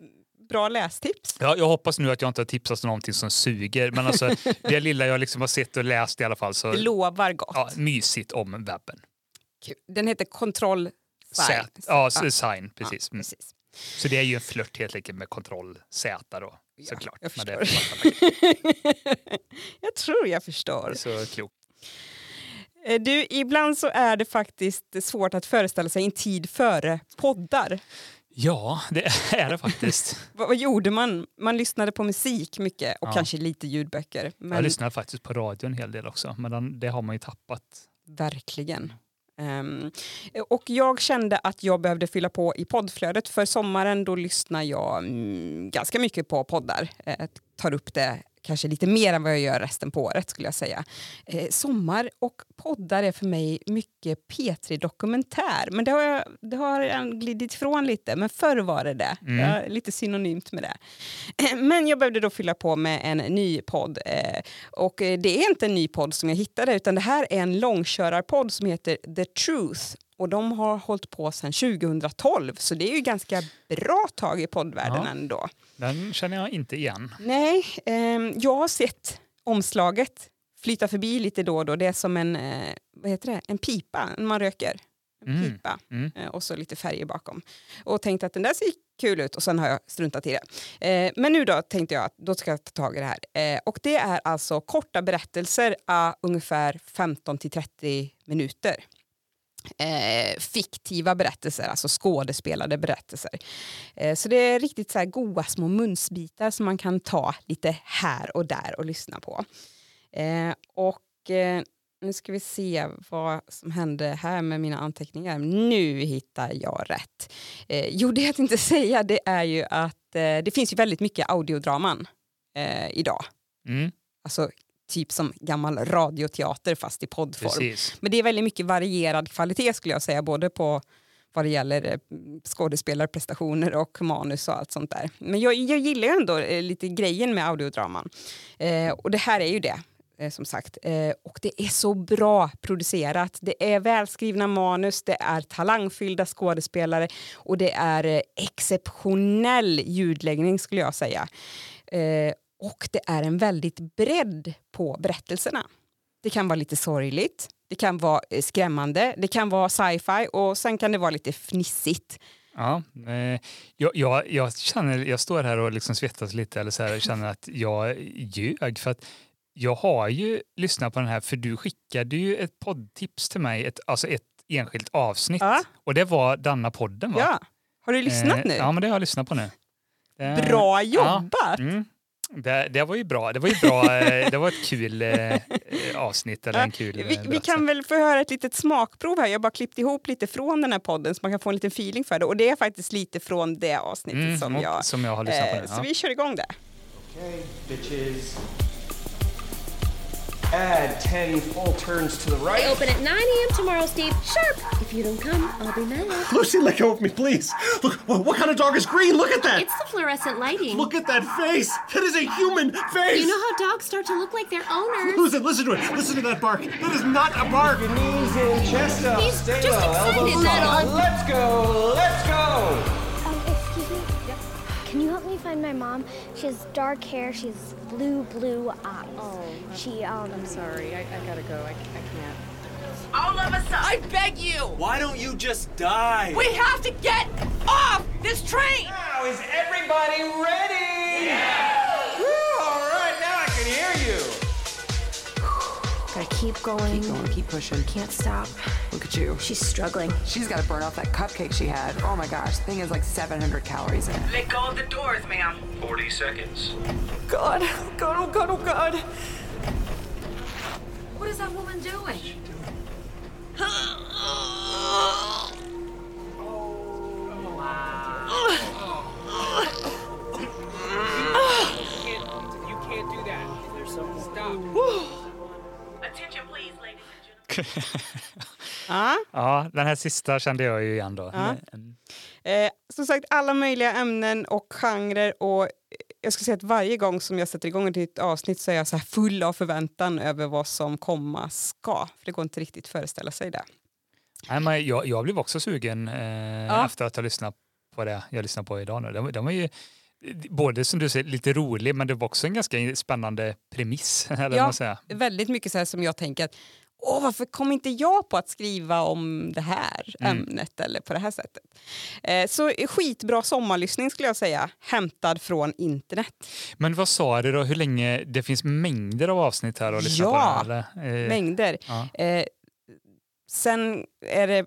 bra lästips. Ja, jag hoppas nu att jag inte har tipsat om någonting som suger, men alltså, <laughs> det lilla jag liksom har sett och läst i alla fall så Det lovar gott. ja, mysigt om webben. Kul. Den heter Kontroll Sät, ja, så sign, precis. Ja, Mm. precis. Så det är ju en flört helt enkelt med kontroll Z då, Ja, såklart. jag förstår. <laughs> jag tror jag förstår. så klokt. Eh, Du, ibland så är det faktiskt svårt att föreställa sig en tid före poddar. Ja, det <laughs> är det faktiskt. <laughs> Vad, vad gjorde man? Man lyssnade på musik mycket och Ja. kanske lite ljudböcker. Men Jag lyssnar faktiskt på radio en hel del också, men den, det har man ju tappat. Verkligen. Um, och jag kände att jag behövde fylla på i poddflödet. För sommaren då lyssnar jag mm, ganska mycket på poddar. Eh, tar upp det kanske lite mer än vad jag gör resten på året skulle jag säga. Eh, sommar och poddar är för mig mycket P3 Dokumentär. Men det har, jag, det har jag glidit ifrån lite. Men förr var det det. Mm. Jag är lite synonymt med det. Men jag behövde då fylla på med en ny podd. Eh, och eh, det är inte en ny podd som jag hittade utan det här är en långkörarpodd som heter The Truth. Och de har hållit på sedan 2012 så det är ju ganska bra tag i poddvärlden Ja. ändå. Den känner jag inte igen. Nej, ehm, jag har sett omslaget flyta förbi lite då och då. Det är som en, eh, vad heter det? en pipa när man röker. En Mm. pipa Mm. eh, och så lite färger bakom. Och tänkte att den där ser kul ut och sen har jag struntat i det. Eh, men nu då tänkte jag att då ska jag ta tag i det här. Eh, och det är alltså korta berättelser a ungefär 15 till 30 minuter. Eh, fiktiva berättelser, alltså skådespelade berättelser. Eh, så det är riktigt så här goda små munsbitar som man kan ta lite här och där och lyssna på. Eh, och eh, nu ska vi se vad som hände här med mina anteckningar. Nu hittar jag rätt. Eh, jo, det jag tänkte säga det är ju att eh, det finns ju väldigt mycket audiodraman eh, idag. Mm. Alltså typ som gammal radioteater fast i poddform. Precis. Men det är väldigt mycket varierad kvalitet skulle jag säga, både på vad det gäller eh, skådespelarprestationer och manus och allt sånt där. Men jag, jag gillar ju ändå eh, lite grejen med audiodraman. Eh, och det här är ju det. eh, Som sagt. Eh, och det är så bra producerat. Det är välskrivna manus, det är talangfyllda skådespelare och det är eh, exceptionell ljudläggning skulle jag säga. Eh, och det är en väldigt bredd på berättelserna. Det kan vara lite sorgligt, det kan vara eh, skrämmande, det kan vara sci-fi och sen kan det vara lite fnissigt. Ja, eh, jag, jag, jag, känner, jag står här och liksom svettas lite eller så här, känner att jag ljög. För att jag har ju lyssnat på den här, för du skickade ju ett poddtips till mig, ett, alltså ett enskilt avsnitt. Ja. Och det var denna podden va? Ja. Har du lyssnat Eh, nu? Ja, men det har jag lyssnat på nu. Det- Bra Ja, jobbat! mm. Det, det var ju bra. Det var ju bra. eh, Det var ett kul eh, avsnitt eller en kul eh, vi, vi berättelse. kan väl få höra ett litet smakprov här. Jag har bara klippt ihop lite från den här podden så man kan få en liten feeling för det. Och det är faktiskt lite från det avsnittet Mm, som jag... som jag har lyssnat på eh, nu. Så vi kör igång det. Okay, bitches. Add 10 full turns to the I right. open at 9 a.m. tomorrow, Steve. Sharp. If you don't come, I'll be mad. Lucy, let go of me, please. Look, what kind of dog is green? Look at that. It's the fluorescent lighting. Look at that face. That is a human face. You know how dogs start to look like their owners? Listen, listen to it. Listen to that bark. That is not a bark. Your knees in, chest up, He's stay just low, elbows excited, that's. Let's go. Let's go. Excuse me. Can you help me find my mom? She has dark hair. She has blue, blue eyes. Oh, she um. I'm sorry. I, I gotta go. I, I can't. All of us, I beg you! Why don't you just die? We have to get off this train! Now is everybody ready? Yeah. Woo, all right, now I can hear you. Gotta keep going. Keep going. Keep pushing. Can't stop. Look at you. She's struggling. She's got to burn off that cupcake she had. Oh my gosh, the thing is like 700 calories in it. Let go of the doors, ma'am. 40 seconds. God, oh God, oh God, oh God. What is that woman doing? <laughs> Ja. Ja, den här sista kände jag ju igen då. Ja. Eh, som sagt, alla möjliga ämnen och genrer. Och eh, jag ska säga att varje gång som jag sätter igång ett nytt avsnitt så är jag så här full av förväntan över vad som komma ska. För det går inte riktigt föreställa sig det. Nej, men jag, jag blev också sugen eh, Ja. efter att ha lyssnat på det jag lyssnar på idag. Nu. Den, den var ju både som du säger lite rolig men det var också en ganska spännande premiss. <laughs> Eller Ja. säger. Väldigt mycket så här som jag tänker att Åh, varför kom inte jag på att skriva om det här Mm. ämnet eller på det här sättet? Eh, så skitbra sommarlyssning skulle jag säga, hämtad från internet. Men vad sa du då, hur länge, det finns mängder av avsnitt här att lyssna Ja, på? Eller? Eh, Mängder. ja. Eh, sen är det,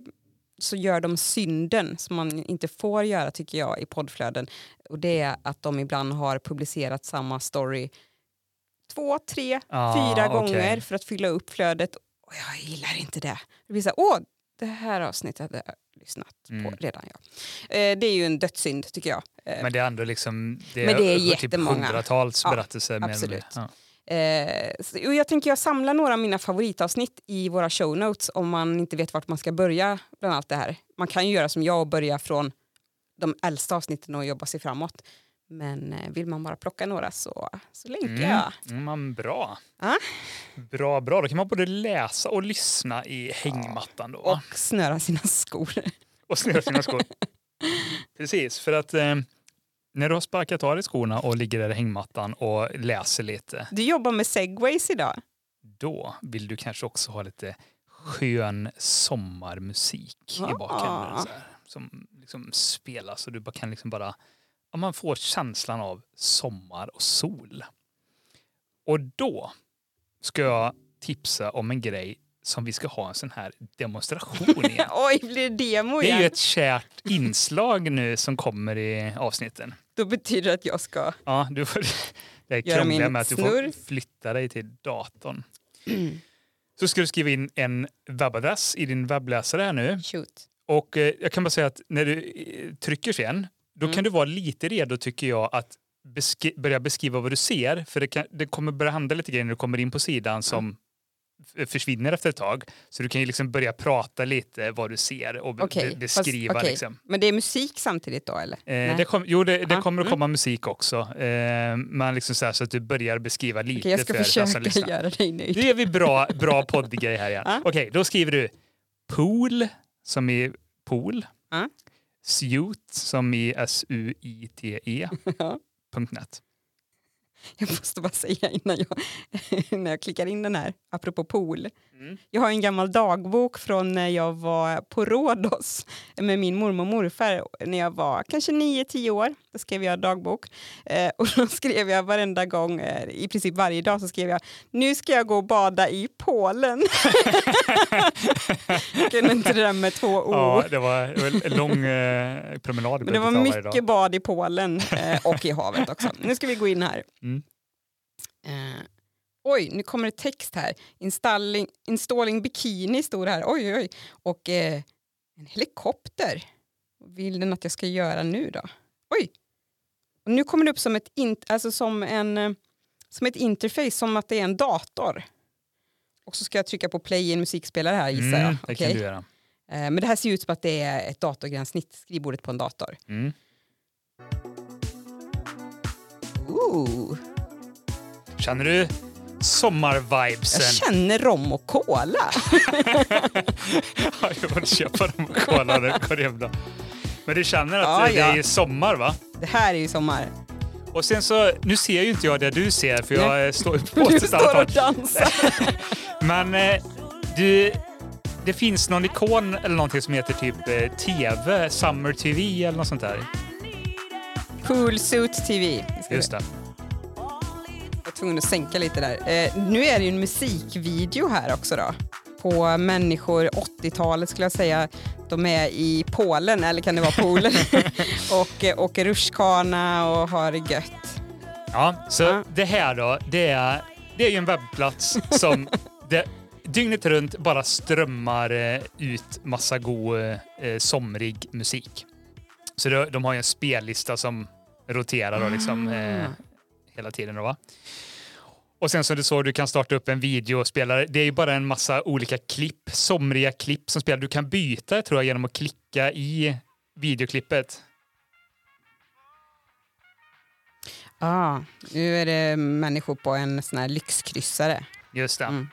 så gör de synden som man inte får göra tycker jag i poddflöden. Och det är att de ibland har publicerat samma story två, tre, Ah, fyra okej. gånger för att fylla upp flödet. Och jag gillar inte det. Det blir så här, åh, det här avsnittet hade jag lyssnat Mm. på redan. Ja. Eh, det är ju en dödssynd tycker jag. Eh, Men det är ändå liksom, det Men det är typ jättemånga. hundratals Ja, berättelser. absolut. mindre. Ja. Eh, så- och jag tänker jag samlar några av mina favoritavsnitt i våra show notes om man inte vet vart man ska börja bland allt det här. Man kan ju göra som jag och börja från de äldsta avsnitten och jobba sig framåt. Men eh, vill man bara plocka några så, så länkar Mm. jag. Mm, man, bra. Ja. Bra, bra. Då kan man både läsa och lyssna i hängmattan. Då? Och snöra sina skor. och snöra sina skor. <laughs> Precis, för att eh, när du har sparkat av dig skorna och ligger där i hängmattan och läser lite, Du jobbar med segways idag. då vill du kanske också ha lite skön sommarmusik i Ah. bakgrunden. Så här, som liksom spelas och du bara kan liksom bara, ja, man får känslan av sommar och sol. Och då ska jag tipsa om en grej som vi ska ha en sån här demonstration <laughs> igen. Oj, blir det demo Det är igen? ju ett kärt inslag nu som kommer i avsnitten. Då betyder det att jag ska... Ja, du får, <laughs> det är krångliga min med att du får flytta dig till datorn. Så ska du skriva in en webbadress i din webbläsare här nu. Shoot. Och eh, jag kan bara säga att när du eh, trycker sen, då Mm. kan du vara lite redo tycker jag att beski- börja beskriva vad du ser. För det, kan, det kommer börja hända lite grejer när du kommer in på sidan som f- försvinner efter ett tag. Så du kan ju liksom börja prata lite vad du ser och be- Okej, be- fast- beskriva. okej. Liksom. Men det är musik samtidigt då eller? Eh, det kom, jo, det, det kommer att mm. komma musik också. Eh, men liksom så, så att du börjar beskriva lite Okej, jag ska för som försöka lyssnar. göra dig nöjd. Nu gör vi bra, bra poddgrej här igen. <laughs> Ja. Okej, då skriver du pool, som i pool. Ja. Suit, som i S-U-I-T-E. <laughs> .net. <laughs> Jag måste bara säga innan jag, <laughs> när jag klickar in den här, apropå pool. Mm. Jag har en gammal dagbok från när jag var på Rhodos med min mormor och morfar när jag var kanske 9-10 år. Då skrev jag dagbok. Eh, och då <laughs> skrev jag varenda gång, eh, i princip varje dag, så skrev jag nu ska jag gå och bada i Polen. kunde inte det där med två O. Ja, det var, en lång eh, promenad. Men det var mycket bad i Polen eh, och i havet också. Nu ska vi gå in här. Mm. Eh, oj, nu kommer det text här. Installing, installing bikini står det här. Oj, oj. Och eh, en helikopter. Vill den att jag ska göra nu då? Oj! Och nu kommer det upp som ett, in, alltså som, en, eh, som ett interface, som att det är en dator. Och så ska jag trycka på play i en musikspelare här gissar jag. Mm, det kan Okej. du göra. Eh, Men det här ser ut som att det är ett datorgränssnitt, skrivbordet på en dator. Mm. Ooh. Känner du sommarvibesen? Jag känner rom och cola. <laughs> Ja, jag får köpa dem och när det går hem då. Men du känner att Ja, det ja. är sommar va? Det här är ju sommar. Och sen så, nu ser ju inte jag det du ser för jag Nej. står <laughs> på Du står och dansar. <laughs> Men eh, du, det finns någon ikon eller någonting som heter typ eh, TV, Summer TV eller något sånt där. Cool Suit TV. Just det. Tvungen att sänka lite där. Eh, nu är det ju en musikvideo här också då. På människor 80-talet skulle jag säga. De är i Polen, eller kan det vara Polen? <laughs> och eh, åker rutschkana och har det gött. Ja, så Ja. det här då, det är, det är ju en webbplats som <laughs> det, dygnet runt bara strömmar eh, ut massa god eh, somrig musik. Så de, de har ju en spellista som roterar då liksom eh, hela tiden. Då, va? Och sen som du såg, du kan starta upp en videospelare. Det är ju bara en massa olika klipp, somriga klipp som spelar. Du kan byta tror jag genom att klicka i videoklippet. Ah, nu är det människor på en sån här lyxkryssare. Just det. Mm.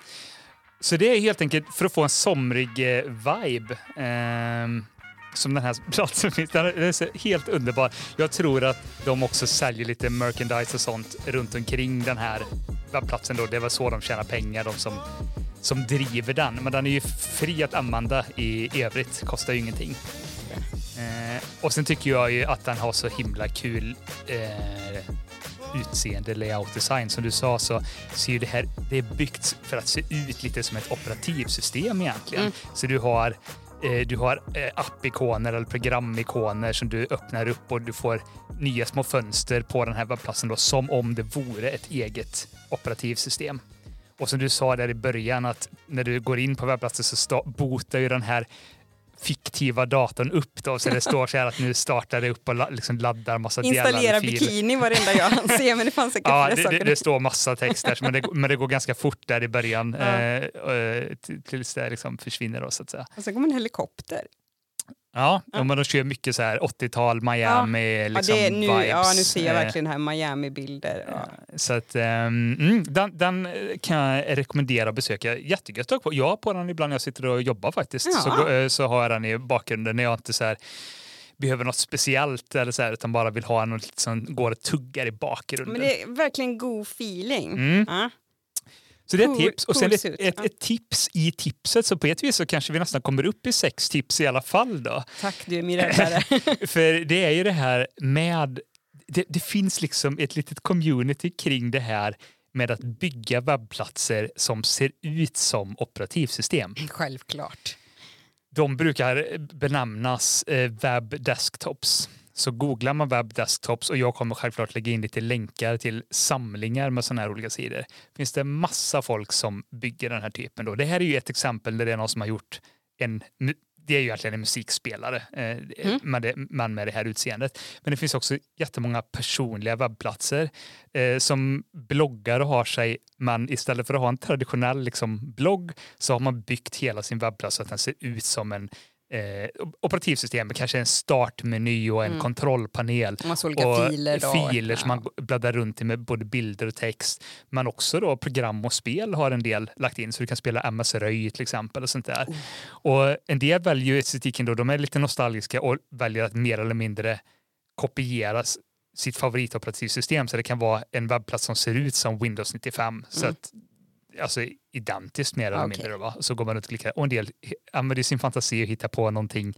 Så det är helt enkelt för att få en somrig eh, vibe. ehm, som den här <laughs> platsen finns. Den är, helt underbar. Jag tror att de också säljer lite merchandise och sånt runt omkring den här webbplatsen. Då. Det var så de tjänar pengar, de som, som driver den. Men den är ju fri att använda i övrigt. Kostar ju ingenting. Eh, och sen tycker jag ju att den har så himla kul eh, utseende, layout design. Som du sa så ser ju det här, det är byggt för att se ut lite som ett operativsystem egentligen. Så du har Eh, du har eh, appikoner eller programikoner som du öppnar upp och du får nya små fönster på den här webbplatsen då, som om det vore ett eget operativsystem. Och som du sa där i början att när du går in på webbplatsen så botar ju den här fiktiva datorn upp då, så det står så här att nu startar det upp och la, liksom laddar massa Installera delade filer. bikini var det enda jag <laughs> hann se, men det fanns säkert Ja, det, saker. det, det står massa text där, men det, men det går ganska fort där i början Ja. eh, eh, till- tills det liksom försvinner. Då, så att säga. Och sen kommer en helikopter. Ja, ja. men de kör mycket så här 80-tal, Miami, Ja, liksom är nu, vibes. ja, nu ser jag eh, verkligen här Miami-bilder. Ja. Så att, mm, den, den kan jag rekommendera att besöka. Jättegött att på. Jag har på den ibland när jag sitter och jobbar faktiskt. Ja. Så, eh, så har jag den i bakgrunden när jag inte så här, behöver något speciellt eller så här, utan bara vill ha något som går och tuggar i bakgrunden. Men det är verkligen god feeling. Mm. Så det är ett Cool- tips. Och sen cool ett, ett, ett tips i tipset. Så på ett vis så kanske vi nästan kommer upp i sex tips i alla fall. då. Tack, du är min räddare. <laughs> För det är ju det här med... Det, det finns liksom ett litet community kring det här med att bygga webbplatser som ser ut som operativsystem. Självklart. De brukar benämnas eh, web desktops. Så googlar man web desktops och jag kommer självklart lägga in lite länkar till samlingar med sådana här olika sidor. Finns det massa folk som bygger den här typen. Då. Det här är ju ett exempel där det är någon som har gjort en det är ju egentligen en musikspelare, eh, men, det, men med det här utseendet. Men det finns också jättemånga personliga webbplatser eh, som bloggar och har sig, men istället för att ha en traditionell liksom, blogg så har man byggt hela sin webbplats så att den ser ut som en eh, operativsystem kanske en startmeny och en kontrollpanel. Massa olika och filer då. filer som man bläddrar runt i med både bilder och text. Men också då program och spel har en del lagt in så du kan spela MS Röj till exempel och sånt där. Och en del väljer ju estetiken då, de är lite nostalgiska och väljer att mer eller mindre kopiera sitt favoritoperativsystem så det kan vara en webbplats som ser ut som Windows 95. Så att, alltså identiskt mer eller Okej. mindre. Då? Så går man runt och klickar. Och en del använder sin fantasi och hittar på någonting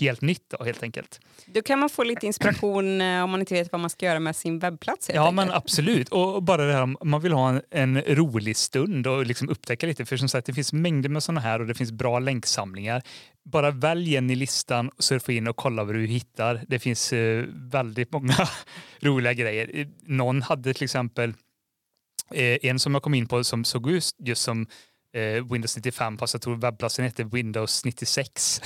helt nytt då, helt enkelt. Då kan man få lite inspiration eh, om man inte vet vad man ska göra med sin webbplats. Ja, enkelt. men absolut. Och bara det här om man vill ha en, en rolig stund och liksom upptäcka lite. För som sagt, det finns mängder med sådana här och det finns bra länksamlingar. Bara välj en i listan, surfa in och kolla vad du hittar. Det finns eh, väldigt många <laughs> roliga grejer. Eh, Någon hade till exempel en som jag kom in på som såg ut just som eh, Windows 95 fast jag tror webbplatsen hette Windows 96.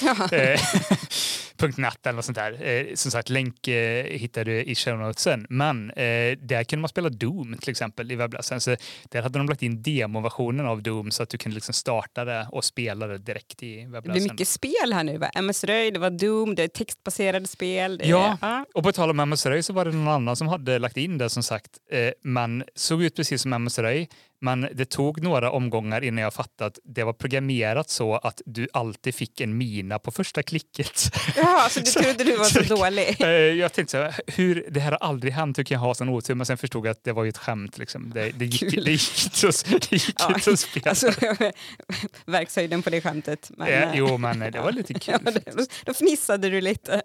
<laughs> .net eller något sånt där. Eh, som sagt, länk eh, hittar du i show notesen. Men eh, där kunde man spela Doom till exempel i webbläsaren. Så där hade de lagt in demoversionen av Doom så att du kunde liksom starta det och spela det direkt i Det webbläsaren. blir mycket spel här nu va? MS Röj, det var Doom, det är textbaserade spel. Det är, Ja, och på tal om MS Röj så var det någon annan som hade lagt in det som sagt. Eh, man såg ut precis som MS Röj, men det tog några omgångar innan jag fattade att det var programmerat så att du alltid fick en mina på första klicket. <laughs> Jaha, så du trodde du var så dålig? Eh, jag tänkte så här, hur, det här har aldrig hänt, hur kan jag ha sån otur? Men sen förstod jag att det var ju ett skämt. Liksom. Det, det gick, Kul. det gick inte att, Ja, spela. Alltså, <laughs> verkshöjden på det skämtet. Men, Eh, eh, jo, men det var lite <laughs> kul. ja, då fnissade du lite.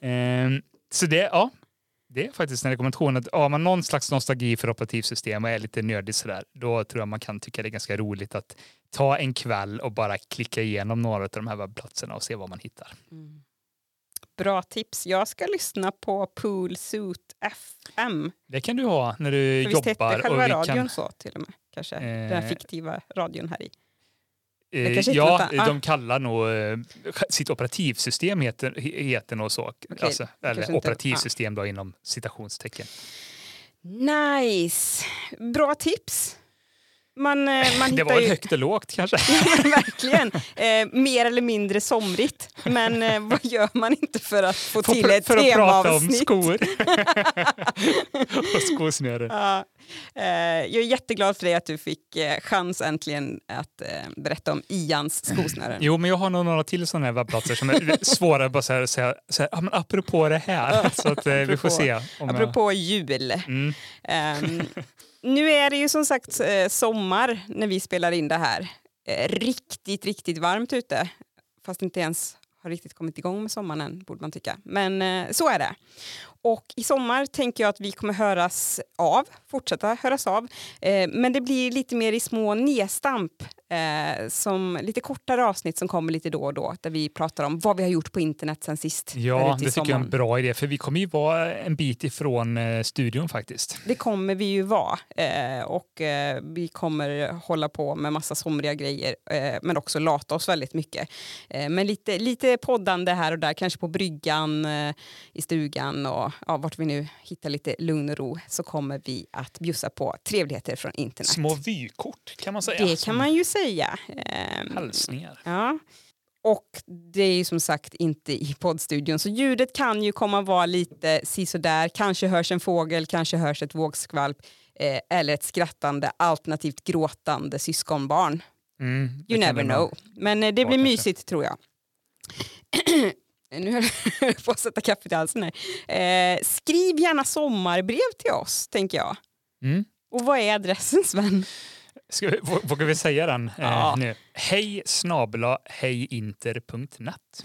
Ehm, så det, ja, det är faktiskt en rekommendation. Att har man någon slags nostalgi för operativsystem och är lite nördig sådär, då tror jag man kan tycka det är ganska roligt att ta en kväll och bara klicka igenom några av de här webbplatserna och se vad man hittar. Bra tips. Jag ska lyssna på Pool Suit FM. Det kan du ha när du För visst hette jobbar. själva och vi radion kan, så till och med? Kanske. Den Eh, här fiktiva radion här i. eh, det kanske inte ja, låter- ah. de kallar nog eh, sitt operativsystem heter, he- heter nog så. alltså, kanske eller inte- ah. operativsystem då inom citationstecken. Nice! Bra tips. Man, eh, man Det var ju... högt och lågt kanske. <laughs> Verkligen. Eh, mer eller mindre somrigt. Men eh, vad gör man inte för att få till ett för att prata om temaavsnitt? skor. <laughs> och skosnören. Ja, eh, jag är jätteglad för dig att du fick eh, chans äntligen att eh, berätta om Ians skosnären. Jo, men jag har nog några till sådana här webbplatser som är <laughs> svåra att säga, säga, säga ah, men apropå det här. Så att eh, vi får Apropå- se. Om jag... Apropå jul. Mm. Nu är det ju som sagt eh, sommar när vi spelar in det här. Eh, riktigt, riktigt varmt ute. Fast inte ens har riktigt kommit igång med sommaren än, borde man tycka. Men eh, så är det. Och i sommar tänker jag att vi kommer höras av, fortsätta höras av. Men det blir lite mer i små nedstamp, eh, som lite kortare avsnitt som kommer lite då och då, där vi pratar om vad vi har gjort på internet sen sist. Ja, det tycker jag är en bra idé, för vi kommer ju vara en bit ifrån eh, studion faktiskt. Det kommer vi ju vara. Eh, och eh, vi kommer hålla på med massa somriga grejer, eh, men också lata oss väldigt mycket. Eh, men lite, lite poddande här och där, kanske på bryggan, i stugan och ja, vart vi nu hittar lite lugn och ro, så kommer vi att bjussa på trevligheter från internet. Små vykort kan man säga. Det kan man ju säga. Eh, Hälsningar. Ja. Och det är ju som sagt inte i poddstudion, så ljudet kan ju komma vara lite sisådär. Kanske hörs en fågel, kanske hörs ett vågskvalp eh, eller ett skrattande alternativt gråtande syskonbarn. Mm, You never know. Men eh, det blir mysigt tror jag. <clears throat> nu höll jag på att sätta kaffet i halsen här. Eh, skriv gärna sommarbrev till oss, tänker jag. Mm. Och vad är adressen, Sven? Ska vi, vå- vågar vi säga den eh, nu? Hej snabela hejinter.net.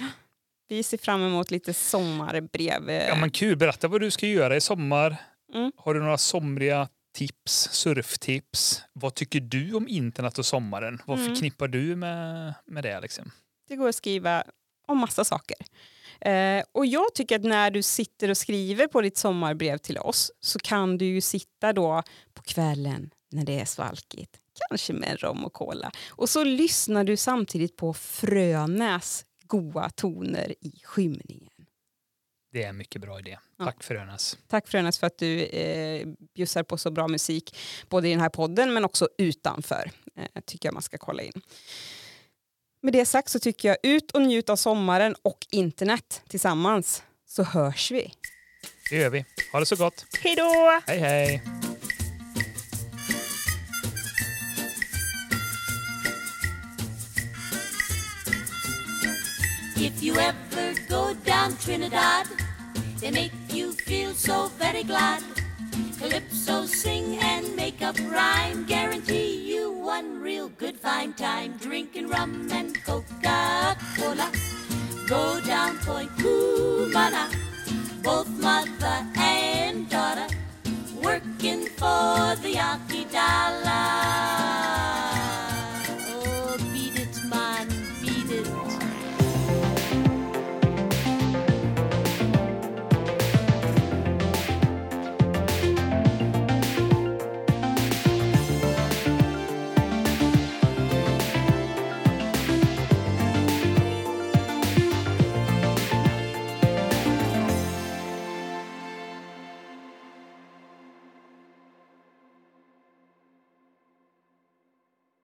Vi ser fram emot lite sommarbrev. eh, Ja, men kul, berätta vad du ska göra i sommar. Mm. Har du några somriga tips, surftips? Vad tycker du om internet och sommaren? Vad Mm. förknippar du med, med det? Liksom? Det går att skriva om massa saker. Eh, och jag tycker att när du sitter och skriver på ditt sommarbrev till oss så kan du ju sitta då på kvällen när det är svalkigt, kanske med rom och cola. Och så lyssnar du samtidigt på Frönäs goa toner i skymningen. Det är en mycket bra idé. Ja. Tack för Önas. Tack Frönäs för att du eh, bjussar på så bra musik både i den här podden men också utanför. Eh, tycker jag man ska kolla in. Med det sagt så tycker jag ut och njut av sommaren och internet tillsammans så hörs vi. Det gör vi. Ha det så gott. Hej då! Hej hej! Ever go down Trinidad, they make you feel so very glad. Calypso sing and make up rhyme, guarantee you one real good fine time. Drinking rum and Coca-Cola. Go down Point Cumana, both mother and daughter, working for the Yankee dollar.